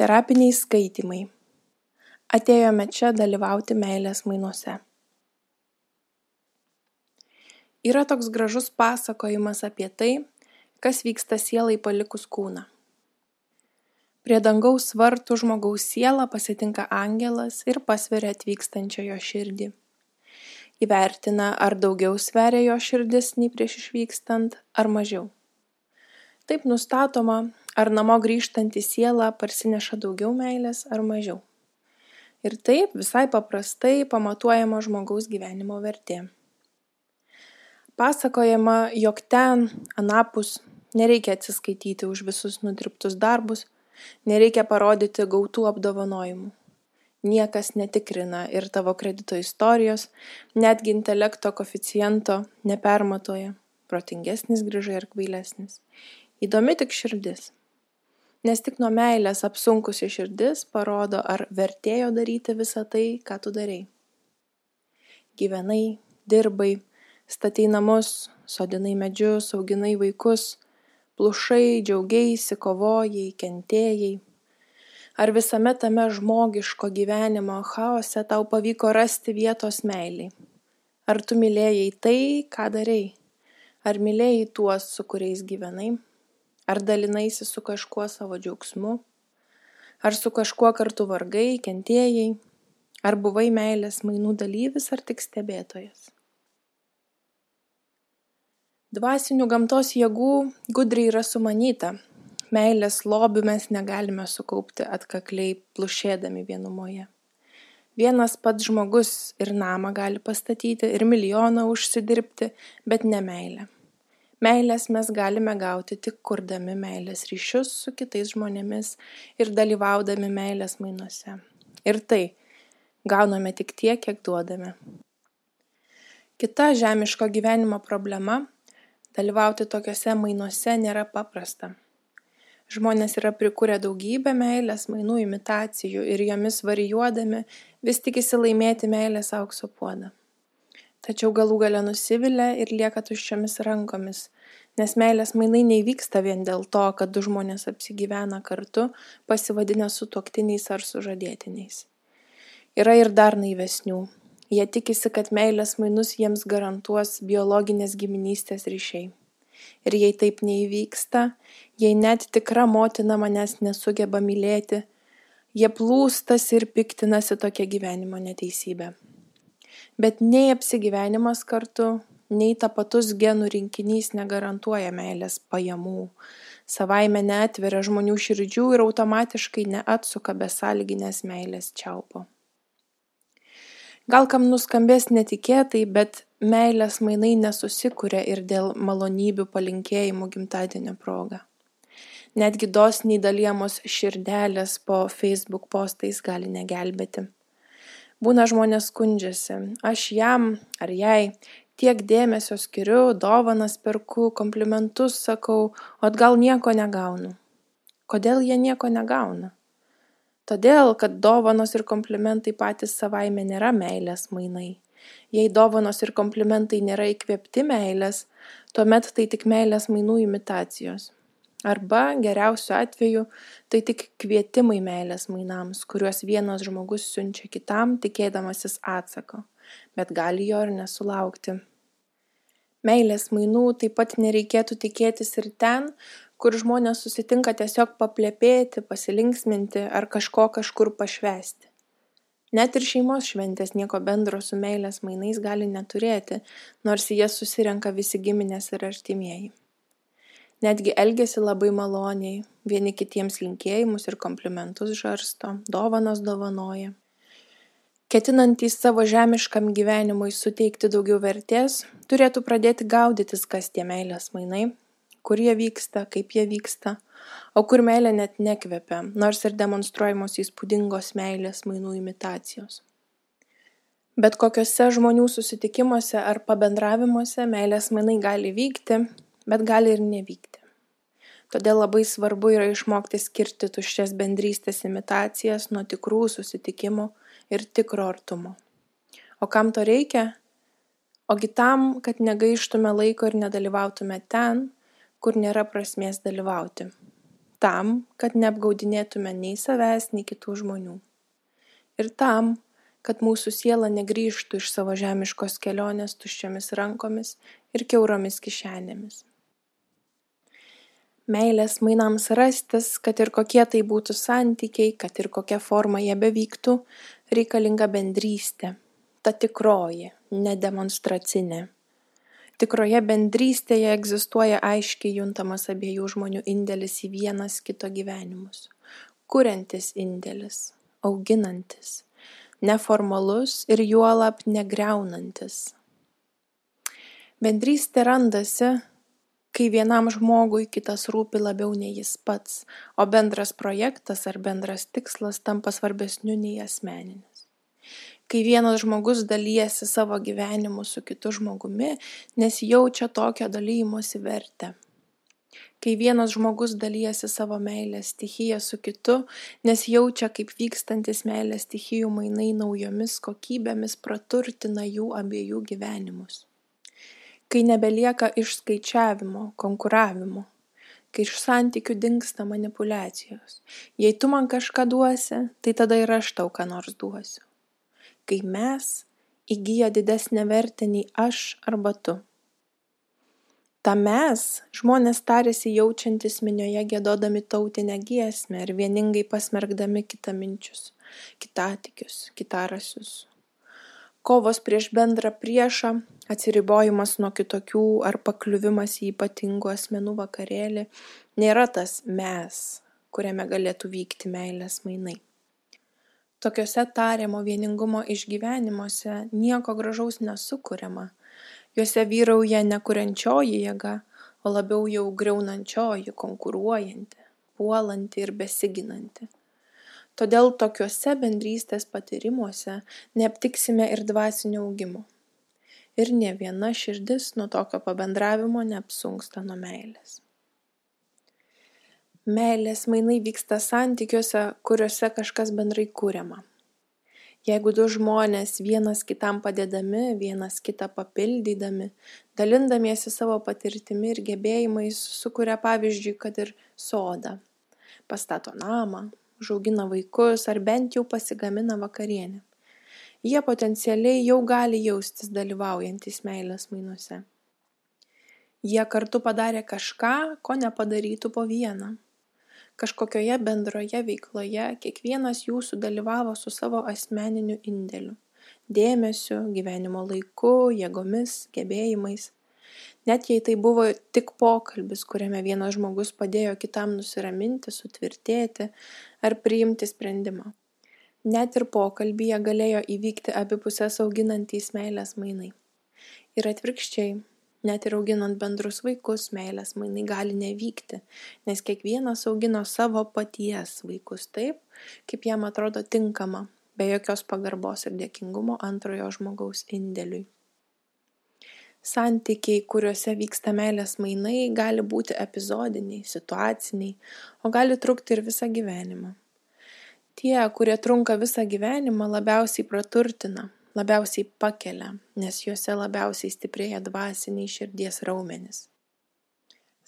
Terapiniai skaitymai. Atėjome čia dalyvauti meilės mainuose. Yra toks gražus pasakojimas apie tai, kas vyksta sielai palikus kūną. Prie dangaus vartų žmogaus sielą pasitinka angelas ir pasveria atvykstančio jo širdį. Įvertina, ar daugiau sveria jo širdis nei prieš išvykstant, ar mažiau. Taip nustatoma, ar namo grįžtanti siela parsineša daugiau meilės ar mažiau. Ir taip visai paprastai pamatuojama žmogaus gyvenimo vertė. Pasakojama, jog ten, anapus, nereikia atsiskaityti už visus nudirbtus darbus, nereikia parodyti gautų apdovanojimų. Niekas netikrina ir tavo kredito istorijos, netgi intelekto koficiento nepermatoja, protingesnis grįžai ar kvailesnis. Įdomi tik širdis. Nes tik nuo meilės apsunkusi širdis parodo, ar vertėjo daryti visą tai, ką tu darei. Gyvenai, dirbai, statei namus, sodinai medžius, auginai vaikus, plušai, džiaugiaisi, kovojai, kentėjai. Ar visame tame žmogiško gyvenimo chaose tau pavyko rasti vietos meiliai? Ar tu mylėjai tai, ką darei? Ar mylėjai tuos, su kuriais gyvenai? Ar dalinaisi su kažkuo savo džiaugsmu? Ar su kažkuo kartu vargai, kentėjai? Ar buvai meilės mainų dalyvis ar tik stebėtojas? Dvasinių gamtos jėgų gudriai yra sumanyta. Meilės lobių mes negalime sukaupti atkakliai plušėdami vienumoje. Vienas pats žmogus ir namą gali pastatyti, ir milijoną užsidirbti, bet ne meilę. Meilės mes galime gauti tik kurdami meilės ryšius su kitais žmonėmis ir dalyvaudami meilės mainuose. Ir tai gauname tik tiek, kiek duodame. Kita žemiško gyvenimo problema Dalyvauti tokiuose mainuose nėra paprasta. Žmonės yra prikūrę daugybę meilės mainų imitacijų ir jomis varijuodami vis tikisi laimėti meilės aukso puodą. Tačiau galų gale nusivilia ir lieka tuščiomis rankomis, nes meilės mainai neįvyksta vien dėl to, kad du žmonės apsigyvena kartu, pasivadinę su toktiniais ar sužadėtiniais. Yra ir dar naivesnių, Jie tikisi, kad meilės mainus jiems garantuos biologinės giminystės ryšiai. Ir jei taip neįvyksta, jei net tikra motina manęs nesugeba mylėti, jie plūstas ir piktinasi tokia gyvenimo neteisybė. Bet nei apsigyvenimas kartu, nei tapatus genų rinkinys negarantuoja meilės pajamų, savaime neatveria žmonių širdžių ir automatiškai neatsuka besąlyginės meilės čiaupo. Gal kam nuskambės netikėtai, bet meilės mainai nesusikuria ir dėl malonybių palinkėjimų gimtadienio proga. Netgi dosniai dalyjamos širdelės po Facebook postais gali negelbėti. Būna žmonės skundžiasi, aš jam ar jai tiek dėmesio skiriu, dovanas perku, komplimentus sakau, o gal nieko negaunu. Kodėl jie nieko negauna? Todėl, kad dovanos ir komplimentai patys savaime nėra meilės mainai. Jei dovanos ir komplimentai nėra įkvėpti meilės, tuomet tai tik meilės mainų imitacijos. Arba, geriausiu atveju, tai tik kvietimai meilės mainams, kuriuos vienas žmogus siunčia kitam, tikėdamasis atsako, bet gali jo ir nesulaukti. Meilės mainų taip pat nereikėtų tikėtis ir ten, kur žmonės susitinka tiesiog paplepėti, pasilinksminti ar kažko kažkur pašvesti. Net ir šeimos šventės nieko bendro su meilės mainais gali neturėti, nors į jas susirenka visi giminės ir artimieji. Netgi elgesi labai maloniai, vieni kitiems linkėjimus ir komplimentus žarsto, dovanas dovanoja. Ketinantys savo žemiškam gyvenimui suteikti daugiau vertės, turėtų pradėti gaudytis, kas tie meilės mainai kur jie vyksta, kaip jie vyksta, o kur meilė net nekvepia, nors ir demonstruojamos įspūdingos meilės mainų imitacijos. Bet kokiuose žmonių susitikimuose ar pabendravimuose meilės mainai gali vykti, bet gali ir nevykti. Todėl labai svarbu yra išmokti skirti tuščias bendrystės imitacijas nuo tikrų susitikimų ir tikro artumo. O kam to reikia? Ogi tam, kad negaištume laiko ir nedalyvautume ten, kur nėra prasmės dalyvauti. tam, kad neapgaudinėtume nei savęs, nei kitų žmonių. Ir tam, kad mūsų siela negrįžtų iš savo žemiškos kelionės tuščiomis rankomis ir keuromis kišenėmis. Meilės mainams rastis, kad ir kokie tai būtų santykiai, kad ir kokia forma jie bevyktų, reikalinga bendrystė, ta tikroji, nedemonstracinė. Tikroje bendrystėje egzistuoja aiškiai juntamas abiejų žmonių indėlis į vienas kito gyvenimus. Kuriantis indėlis, auginantis, neformalus ir juolab negreunantis. Bendrystė randasi, kai vienam žmogui kitas rūpi labiau nei jis pats, o bendras projektas ar bendras tikslas tampa svarbesniu nei asmeninis. Kai vienas žmogus dalyjasi savo gyvenimu su kitu žmogumi, nes jaučia tokio dalymosi vertę kai vienas žmogus dalijasi savo meilės stichija su kitu, nes jaučia, kaip vykstantis meilės stichijų mainai naujomis kokybėmis praturtina jų abiejų gyvenimus. Kai nebelieka išskaičiavimo, konkuravimo, kai iš santykių dinksta manipulacijos. Jei tu man kažką duosi, tai tada ir aš tau ką nors duosiu. Kai mes įgyja didesnę vertę nei aš arba tu ta mes žmonės tariasi jaučiantys minioje giedodami tautinę giesmę ir vieningai pasmerkdami kitaminčius kitatikius kitarasius kovos prieš bendrą priešą atsiribojimas nuo kitokių ar pakliuvimas į ypatingų asmenų vakarėlį nėra tas mes kuriame galėtų vykti meilės mainai. Tokiuose tariamo vieningumo išgyvenimuose nieko gražaus nesukuriama juose vyrauja ne kuriančioji jėga o labiau jau griaunančioji konkuruojanti puolanti ir besiginanti. Todėl tokiuose bendrystės patyrimuose neaptiksime ir dvasinio augimo. Ir nė viena širdis nuo tokio pabendravimo neapsunksta nuo meilės. Meilės mainai vyksta santykiuose kuriuose kažkas bendrai kuriama jeigu du žmonės vienas kitam padėdami vienas kitą papildydami dalindamiesi savo patirtimi ir gebėjimais sukuria pavyzdžiui kad ir sodą. Pastato namą užaugina vaikus ar bent jau pasigamina vakarienę. Jie potencialiai jau gali jaustis dalyvaujantys meilės mainuose. Jie kartu padarė kažką ko nepadarytų po vieną kažkokioje bendroje veikloje kiekvienas jų sudalyvavo su savo asmeniniu indėliu dėmesiu gyvenimo laiku jėgomis gebėjimais. Net jei tai buvo tik pokalbis kuriame vienas žmogus padėjo kitam nusiraminti sutvirtėti ar priimti sprendimą. Net ir pokalbyje galėjo įvykti abi puses auginantys meilės mainai. Ir atvirkščiai net ir auginant bendrus vaikus meilės mainai gali nevykti nes kiekvienas augino savo paties vaikus taip kaip jam atrodo tinkama be jokios pagarbos ir dėkingumo antrojo žmogaus indėliui. Santykiai kuriuose vyksta meilės mainai gali būti epizodiniai situaciniai o gali trukti ir visą gyvenimą. Tie kurie trunka visą gyvenimą labiausiai praturtina labiausiai pakelia nes juose labiausiai stiprėja dvasiniai širdies raumenys.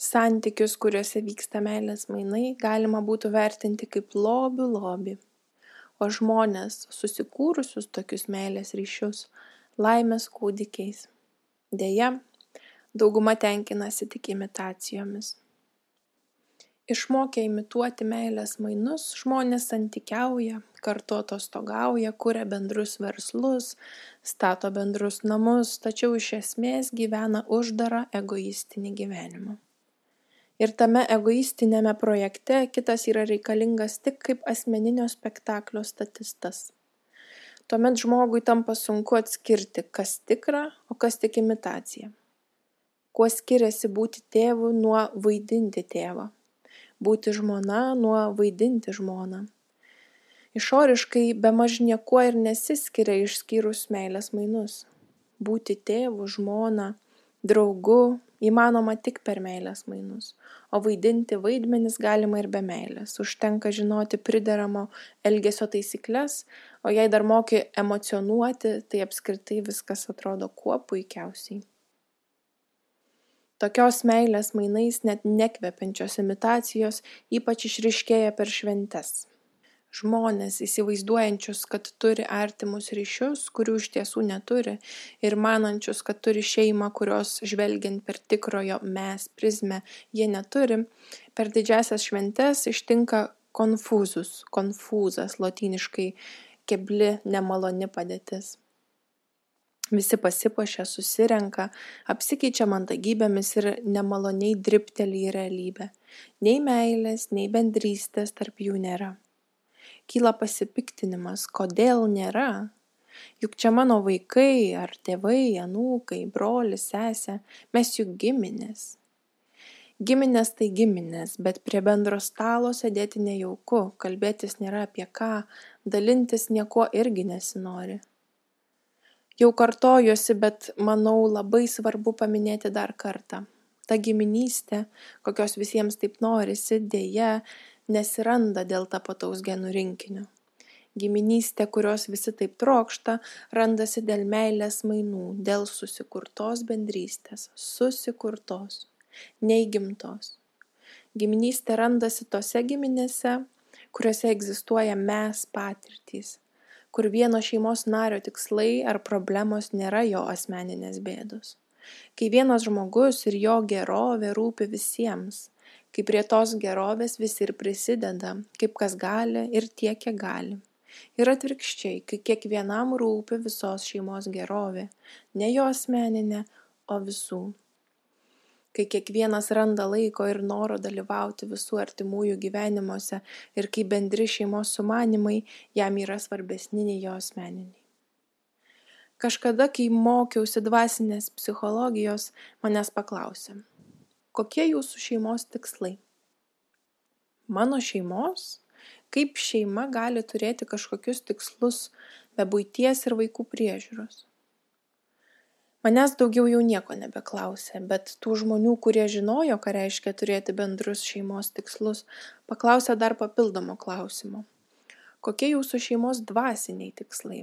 Santykius kuriuose vyksta meilės mainai galima būtų vertinti kaip lobių lobį. O žmones susikūrusius tokius meilės ryšius laimės kūdikiais. Deja dauguma tenkinasi tik imitacijomis išmokę imituoti meilės mainus žmonės santykiauja kartu atostogauja kuria bendrus verslus stato bendrus namus tačiau iš esmės gyvena uždarą egoistinį gyvenimą. Ir tame egoistiniame projekte kitas yra reikalingas tik kaip asmeninio spektaklio statistas. Tuomet žmogui tampa sunku atskirti kas tikra o kas tik imitacija. Kuo skiriasi būti tėvu nuo vaidinti tėvą būti žmona nuo vaidinti žmoną. Išoriškai bemaž niekuo ir nesiskiria išskyrus meilės mainus. Būti tėvu, žmona, draugu įmanoma tik per meilės mainus, o vaidinti vaidmenis galima ir be meilės. Užtenka žinoti prideramo elgesio taisyklės, o jei dar moki emocionuoti, tai apskritai viskas atrodo kuo puikiausiai Tokios meilės mainais net nekvepiančios imitacijos ypač išriškėja per šventes. Žmonės įsivaizduojančius, kad turi artimus ryšius, kurių iš tiesų neturi, ir manančius, kad turi šeimą, kurios žvelgiant per tikrojo mes prizmę jie neturi, per didžiasias šventes ištinka konfūzus, konfūzas, lotyniškai kebli, nemaloni padėtis. Visi pasipuošia, susirenka, apsikeičia mandagybėmis ir nemaloniai dripteli į realybę. Nei meilės, nei bendrystės tarp jų nėra. Kyla pasipiktinimas, kodėl nėra. Juk čia mano vaikai, ar tėvai, anūkai, brolis, sesė, mes juk giminės. Giminės tai giminės, bet prie bendro stalo sėdėti nejauku, kalbėtis nėra apie ką, dalintis niekuo irgi nesinori jau kartojuosi bet manau labai svarbu paminėti dar kartą. Ta giminystė kokios visiems taip norisi deja nesiranda dėl tapataus genų rinkinio. Giminystė kurios visi taip trokšta randasi dėl meilės mainų dėl susikurtos bendrystės susikurtos neįgimtos. Giminystė randasi tose giminėse kuriuose egzistuoja mes patirtys kur vieno šeimos nario tikslai ar problemos nėra jo asmeninės bėdos. Kai vienas žmogus ir jo gerovė rūpi visiems, kai prie tos gerovės visi ir prisideda, kaip kas gali ir tiek, kiek gali. Ir atvirkščiai, kai kiekvienam rūpi visos šeimos gerovė, ne jo asmeninė, o visų kai kiekvienas randa laiko ir noro dalyvauti visų artimųjų gyvenimuose ir kai bendri šeimos sumanimai jam yra svarbesni nei jo asmeniniai. Kažkada, kai mokiausi dvasinės psichologijos, manęs paklausė, kokie jūsų šeimos tikslai? Mano šeimos? Kaip šeima gali turėti kažkokius tikslus be būties ir vaikų priežiūros? Manęs daugiau jau nieko nebeklausė bet tų žmonių kurie žinojo ką reiškia turėti bendrus šeimos tikslus paklausė dar papildomo klausimo. Kokie jūsų šeimos dvasiniai tikslai?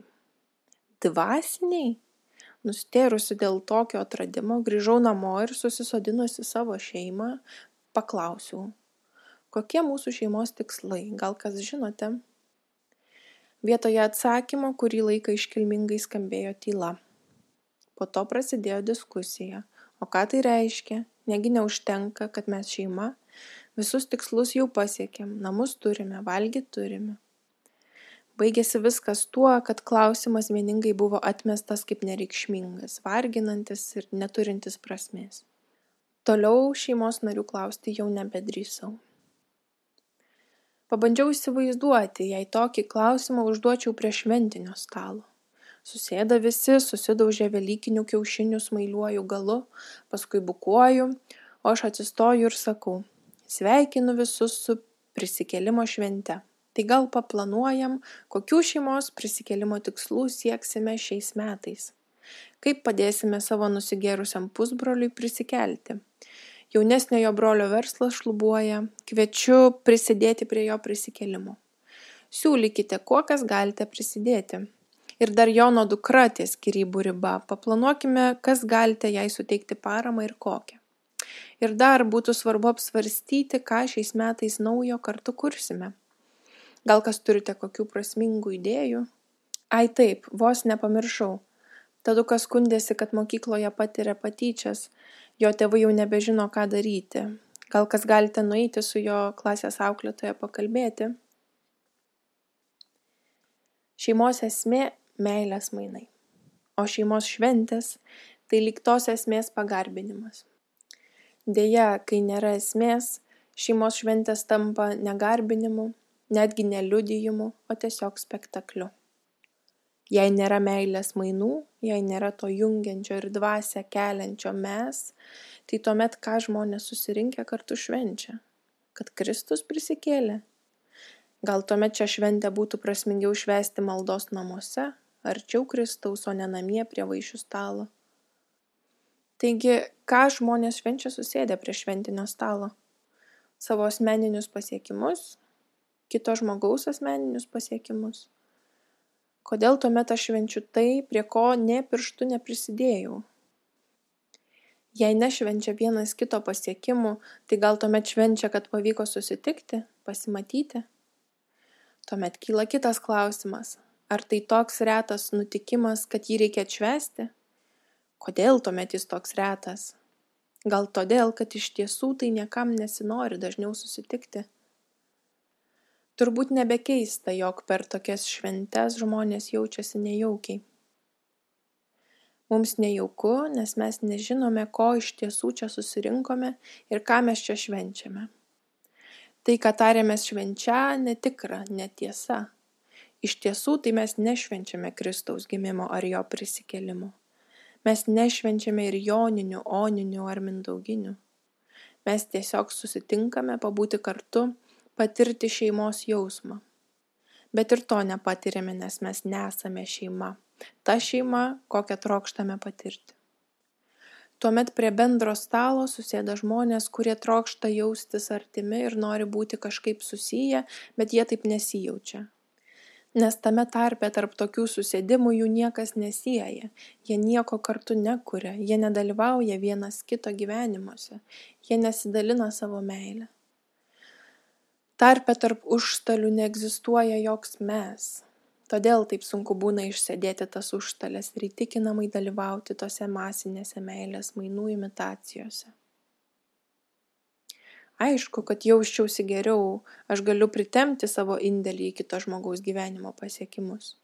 Dvasiniai? Nustėrusi dėl tokio atradimo grįžau namo ir susisodinusi savo šeimą paklausiau. Kokie mūsų šeimos tikslai? Gal kas žinote? Vietoje atsakymo kurį laiką iškilmingai skambėjo tyla po to prasidėjo diskusija. O ką tai reiškia? Negi neužtenka kad mes šeima? Visus tikslus jau pasiekėm. Namus turime valgyt turime. Baigėsi viskas tuo kad klausimas vieningai buvo atmestas kaip nereikšmingas varginantis ir neturintis prasmės. Toliau šeimos narių klausti jau nebedrįsau. Pabandžiau įsivaizduoti jei tokį klausimą užduočiau prie šventinio stalo susėda visi susidaužia velykinių kiaušinių smailiuoju galu paskui bukuoju o aš atsistoju ir sakau sveikinu visus su prisikėlimo švente. Tai gal paplanuojam kokių šeimos prisikėlimo tikslų sieksime šiais metais. Kaip padėsime savo nusigėrusiam pusbroliui prisikelti? Jaunesniojo brolio verslas šlubuoja kviečiu prisidėti prie jo prisikėlimo. Siūlykite kuo kas galite prisidėti ir dar jono dukra ties skyrybų riba. Paplanuokime kas galite jai suteikti paramą ir kokią. Ir dar būtų svarbu apsvarstyti ką šiais metais naujo kartu kursime. Gal kas turite kokių prasmingų idėjų? Ai taip vos nepamiršau. Tadukas skundėsi kad mokykloje patiria patyčias. Jo tėvai jau nebežino ką daryti. Gal kas galite nueiti su jo klasės auklėtoja pakalbėti? Šeimos esmė meilės mainai. O šeimos šventės tai lyg tos esmės pagarbinimas. Deja kai nėra esmės šeimos šventės tampa ne garbinimu netgi ne liudijimu o tiesiog spektakliu. Jei nėra meilės mainų jei nėra to jungiančio ir dvasią keliančio mes tai tuomet ką žmonės susirinkę kartu švenčia? Kad kristus prisikėlė? Gal tuomet šią šventę būtų prasmingiau švęsti maldos namuose arčiau Kristaus, o ne namie prie vaišių stalo. Taigi, ką žmonės švenčia susėdę prie šventinio stalo? Savo asmeninius pasiekimus, kito žmogaus asmeninius pasiekimus. Kodėl tuomet aš švenčiu tai, prie ko ne pirštų neprisidėjau? Jei nešvenčia vienas kito pasiekimų, tai gal tuomet švenčia, kad pavyko susitikti, pasimatyti? Tuomet kyla kitas klausimas. Ar tai toks retas nutikimas, kad jį reikia atšvesti? Kodėl tuomet jis toks retas? Gal todėl, kad iš tiesų tai niekam nesinori dažniau susitikti? Turbūt nebekeista, jog per tokias šventes žmonės jaučiasi nejaukiai. Mums nejauku, nes mes nežinome, ko iš tiesų čia susirinkome ir ką mes čia švenčiame. Tai, ką tarėmės švenčia, netikra, netiesa. Iš tiesų tai mes nešvenčiame Kristaus gimimo ar jo prisikelimo. Mes nešvenčiame ir joninių, oninių ar mindauginių. Mes tiesiog susitinkame pabūti kartu patirti šeimos jausmą. Bet ir to nepatiriame, nes mes nesame šeima. Ta šeima, kokią trokštame patirti. Tuomet prie bendro stalo susėda žmonės, kurie trokšta jaustis artimi ir nori būti kažkaip susiję, bet jie taip nesijaučia. Nes tame tarpe tarp tokių susėdimų jų niekas nesieja, jie nieko kartu nekuria, jie nedalyvauja vienas kito gyvenimuose, jie nesidalina savo meilę tarpe tarp užstalių neegzistuoja joks mes. Todėl taip sunku būna išsėdėti tas užstales ir įtikinamai dalyvauti tose masinėse meilės mainų imitacijose aišku kad jausčiausi geriau aš galiu pritempti savo indėlį į kito žmogaus gyvenimo pasiekimus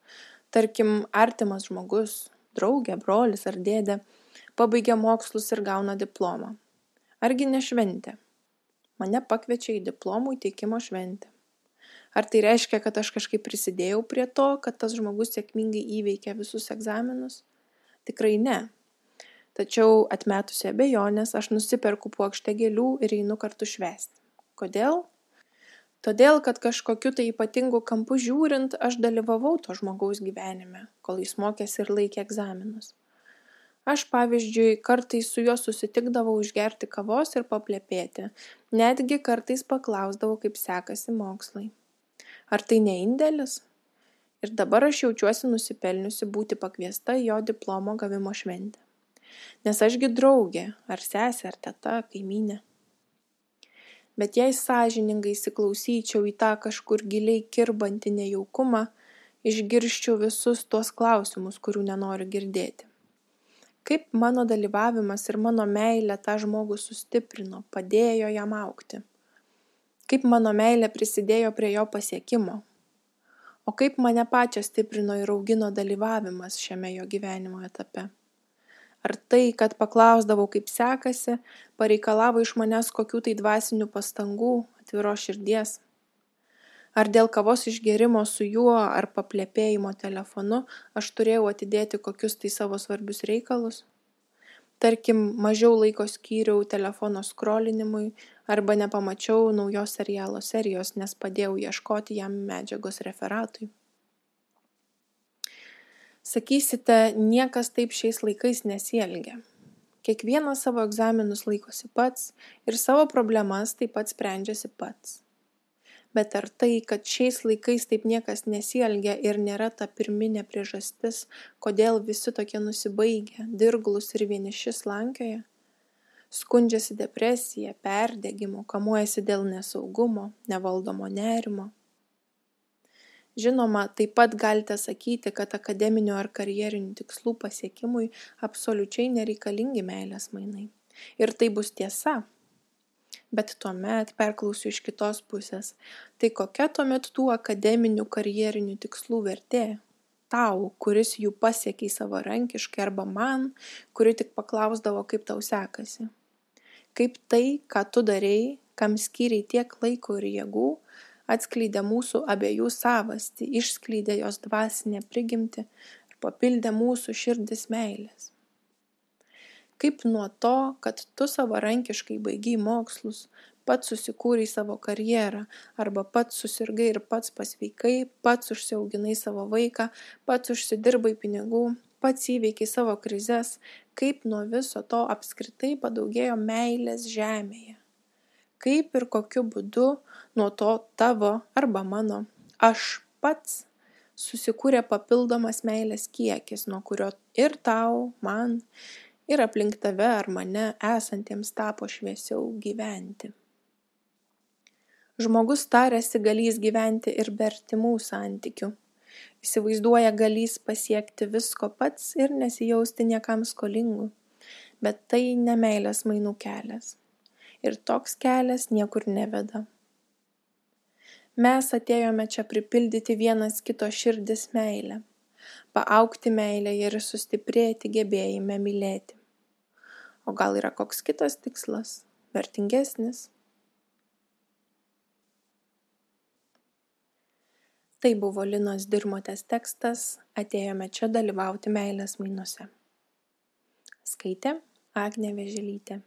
tarkim artimas žmogus draugė brolis ar dėdė pabaigia mokslus ir gauna diplomą argi ne šventė mane pakviečia į diplomų įteikimo šventę. Ar tai reiškia, kad aš kažkaip prisidėjau prie to, kad tas žmogus sėkmingai įveikė visus egzaminus? Tikrai ne. Tačiau atmetusi abejonės, aš nusiperku puokštę gėlių ir einu kartu švęsti. Kodėl? Todėl, kad kažkokiu tai ypatingu kampu žiūrint, aš dalyvavau to žmogaus gyvenime, kol jis mokėsi ir laikė egzaminus aš pavyzdžiui kartais su juo susitikdavau išgerti kavos ir paplepėti netgi kartais paklausdavau kaip sekasi mokslai ar tai ne indėlis ir dabar aš jaučiuosi nusipelniusi būti pakviesta į jo diplomo gavimo šventę nes aš gi draugė ar sesė ar teta kaimynė. Bet jei sąžiningai įsiklausyčiau į tą kažkur giliai kirbantį nejaukumą išgirsčiau visus tuos klausimus kurių nenoriu girdėti. Kaip mano dalyvavimas ir mano meilė tą žmogų sustiprino padėjo jam augti kaip mano meilė prisidėjo prie jo pasiekimo? O kaip mane pačią stiprino ir augino dalyvavimas šiame jo gyvenimo etape ar tai kad paklausdavau kaip sekasi pareikalavo iš manęs kokių tai dvasinių pastangų atviros širdies? Ar dėl kavos išgėrimo su juo ar paplepėjimo telefonu aš turėjau atidėti kokius tai savo svarbius reikalus? Tarkim mažiau laiko skyriau telefono skrolinimui arba nepamačiau naujos serialo serijos nes padėjau ieškoti jam medžiagos referatui sakysite niekas taip šiais laikais nesielgia. Kiekvienas savo egzaminus laikosi pats ir savo problemas taip pat sprendžiasi pats. Bet ar tai kad šiais laikais taip niekas nesielgia ir nėra ta pirminė priežastis kodėl visi tokie nusibaigę dirglūs ir vieniši slankioja? Skundžiasi depresija perdegimu kamuojasi dėl nesaugumo nevaldomo nerimo Žinoma, taip pat galite sakyti, kad akademinių ar karjerinių tikslų pasiekimui absoliučiai nereikalingi meilės mainai. Ir tai bus tiesa, bet tuomet perklausiu iš kitos pusės. Tai kokia tuomet tų akademinių karjerinių tikslų vertė? Tau kuris jų pasiekei savarankiškai arba man kuri tik paklausdavo kaip tau sekasi? Kaip tai ką tu darei kam skyrei tiek laiko ir jėgų atskleidė mūsų abiejų savastį išskleidė jos dvasinę prigimtį ir papildė mūsų širdis meilės. Kaip nuo to kad tu savarankiškai baigei mokslus pats susikūrei savo karjerą arba pats susirgai ir pats pasveikai pats užsiauginai savo vaiką pats užsidirbai pinigų pats įveikei savo krizes kaip nuo viso to apskritai padaugėjo meilės žemėje kaip ir kokiu būdu nuo to tavo arba mano aš pats susikūrė papildomas meilės kiekis nuo kurio ir tau man ir aplink tave ar mane esantiems tapo šviesiau gyventi. Žmogus tarėsi galys gyventi ir be artimų santykių. Įsivaizduoja galys pasiekti visko pats ir nesijausti niekam skolingu. Bet tai nemailės mainų kelias. Ir toks kelias niekur neveda. Mes atėjome čia pripildyti vienas kito širdis meilę paaugti meilėje ir sustiprėti gebėjime mylėti. O gal yra koks kitas tikslas, vertingesnis? Tai buvo Linos Dirmotės tekstas Atėjome čia dalyvauti meilės mainuose. Skaitė Agnė Veželytė.